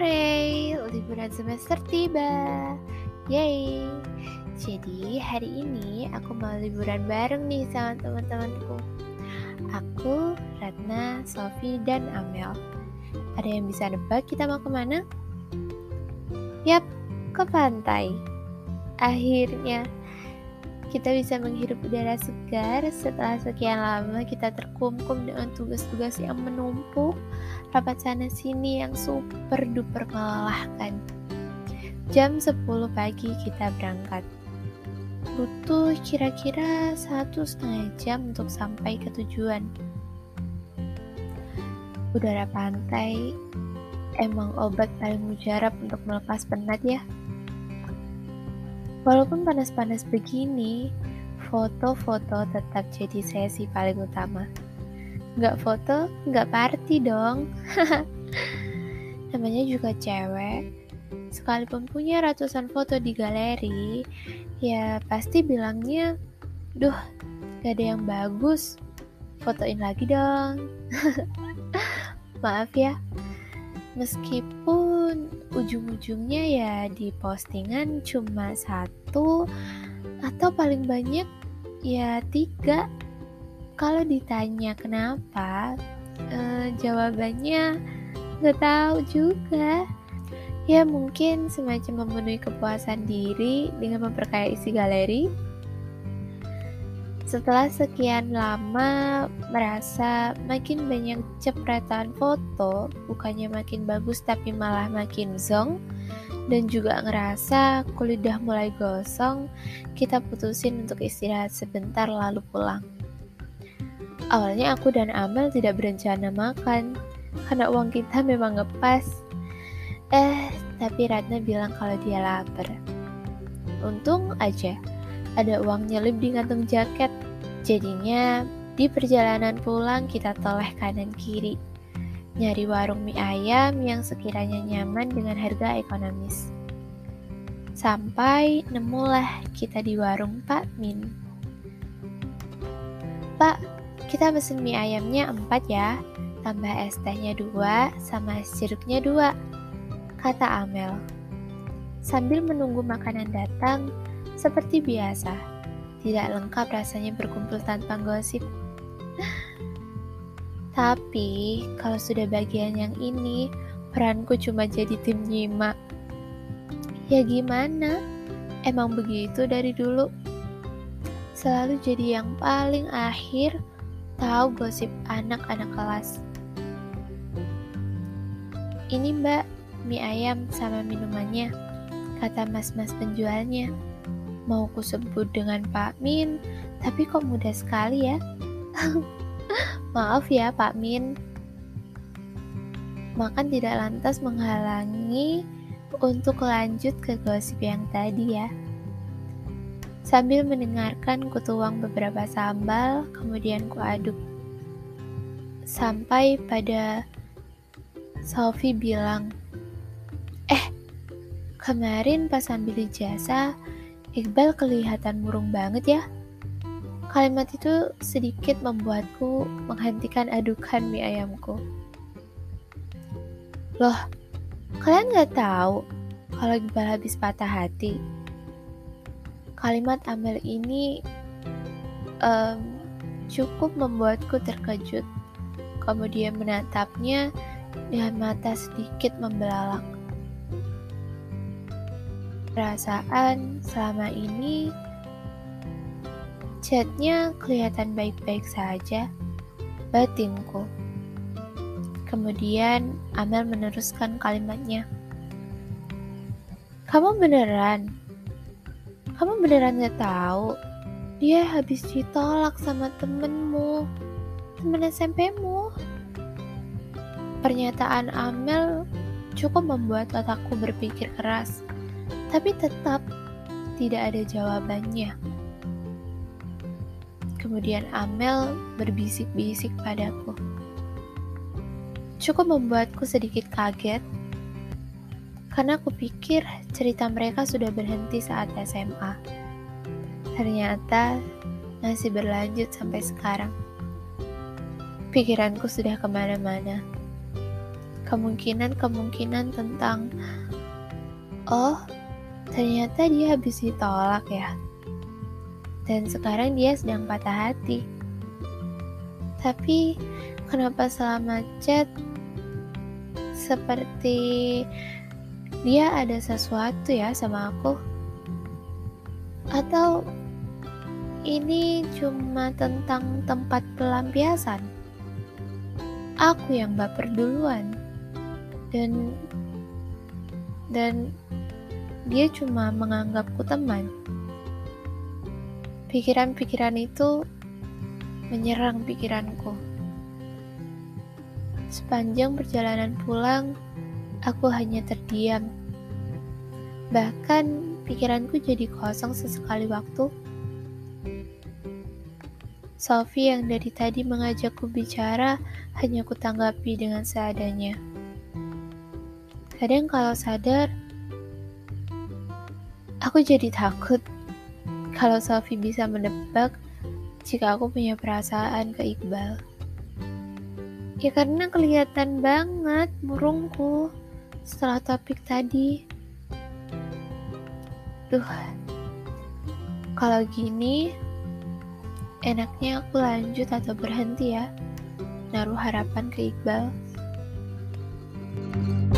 Hore, liburan semester tiba. Yeay. Jadi hari ini aku mau liburan bareng nih sama teman-temanku. Aku, Ratna, Sofi, dan Amel. Ada yang bisa nebak kita mau ke mana? Yap, ke pantai. Akhirnya, kita bisa menghirup udara segar setelah sekian lama kita terkungkung dengan tugas-tugas yang menumpuk, rapat sana sini yang super duper melelahkan. Jam 10 pagi kita berangkat. Butuh kira-kira satu setengah jam untuk sampai ke tujuan. Udara pantai emang obat paling mujarab untuk melepas penat ya. Walaupun panas-panas begini, foto-foto tetap jadi sesi paling utama. Nggak foto, nggak party dong. Namanya juga cewek. Sekalipun punya ratusan foto di galeri, ya pasti bilangnya, duh, gak ada yang bagus. Fotoin lagi dong. Maaf ya, meskipun ujung-ujungnya ya di postingan cuma satu atau paling banyak ya tiga. Kalau ditanya kenapa eh, jawabannya nggak tahu juga. Ya mungkin semacam memenuhi kepuasan diri dengan memperkaya isi galeri. Setelah sekian lama merasa makin banyak cepretan foto, bukannya makin bagus tapi malah makin zong, dan juga ngerasa kulit udah mulai gosong, kita putusin untuk istirahat sebentar lalu pulang. Awalnya aku dan Amel tidak berencana makan, karena uang kita memang ngepas. Eh, tapi Ratna bilang kalau dia lapar. Untung aja, ada uang nyelip di kantung jaket. Jadinya di perjalanan pulang kita toleh kanan kiri. Nyari warung mie ayam yang sekiranya nyaman dengan harga ekonomis. Sampai nemulah kita di warung Pak Min. Pak, kita pesen mie ayamnya empat ya, tambah es tehnya dua, sama es jeruknya dua, kata Amel. Sambil menunggu makanan datang, seperti biasa, tidak lengkap rasanya berkumpul tanpa gosip. Tapi, kalau sudah bagian yang ini, peranku cuma jadi tim nyimak. Ya gimana? Emang begitu dari dulu. Selalu jadi yang paling akhir tahu gosip anak-anak kelas. Ini mbak, mie ayam sama minumannya, kata mas-mas penjualnya. Mau ku sebut dengan Pak Min, tapi kok mudah sekali ya. Maaf ya Pak Min. Makan tidak lantas menghalangi untuk lanjut ke gosip yang tadi ya. Sambil mendengarkan kutuang beberapa sambal, kemudian kuaduk. Sampai pada Sophie bilang, Eh, kemarin pas ambil ijazah, Iqbal kelihatan murung banget ya. Kalimat itu sedikit membuatku menghentikan adukan mie ayamku. Loh, kalian gak tahu kalau Iqbal habis patah hati? Kalimat Amel ini um, cukup membuatku terkejut. Kemudian menatapnya dengan mata sedikit membelalak. Perasaan selama ini chatnya kelihatan baik-baik saja, batinku. Kemudian Amel meneruskan kalimatnya. Kamu beneran kamu beneran gak tahu? Dia habis ditolak sama temenmu, temen SMP-mu. Pernyataan Amel cukup membuat otakku berpikir keras, tapi tetap tidak ada jawabannya. Kemudian Amel berbisik-bisik padaku. Cukup membuatku sedikit kaget karena aku pikir cerita mereka sudah berhenti saat SMA. Ternyata masih berlanjut sampai sekarang. Pikiranku sudah ke mana-mana. kemungkinan-kemungkinan tentang oh, ternyata dia habis ditolak ya. Dan sekarang dia sedang patah hati. Tapi kenapa selama chat seperti dia ada sesuatu ya sama aku? Atau ini cuma tentang tempat pelampiasan? Aku yang baper duluan dan dan dia cuma menganggapku teman. Pikiran-pikiran itu menyerang pikiranku. Sepanjang perjalanan pulang, aku hanya terdiam. Bahkan pikiranku jadi kosong sesekali waktu. Sophie yang dari tadi mengajakku bicara hanya kutanggapi dengan seadanya. Kadang kalau sadar, aku jadi takut kalau Sophie bisa menebak jika aku punya perasaan ke Iqbal. Ya karena kelihatan banget murungku setelah topik tadi. Duh, kalau gini, enaknya aku lanjut atau berhenti ya, naruh harapan ke Iqbal. thank you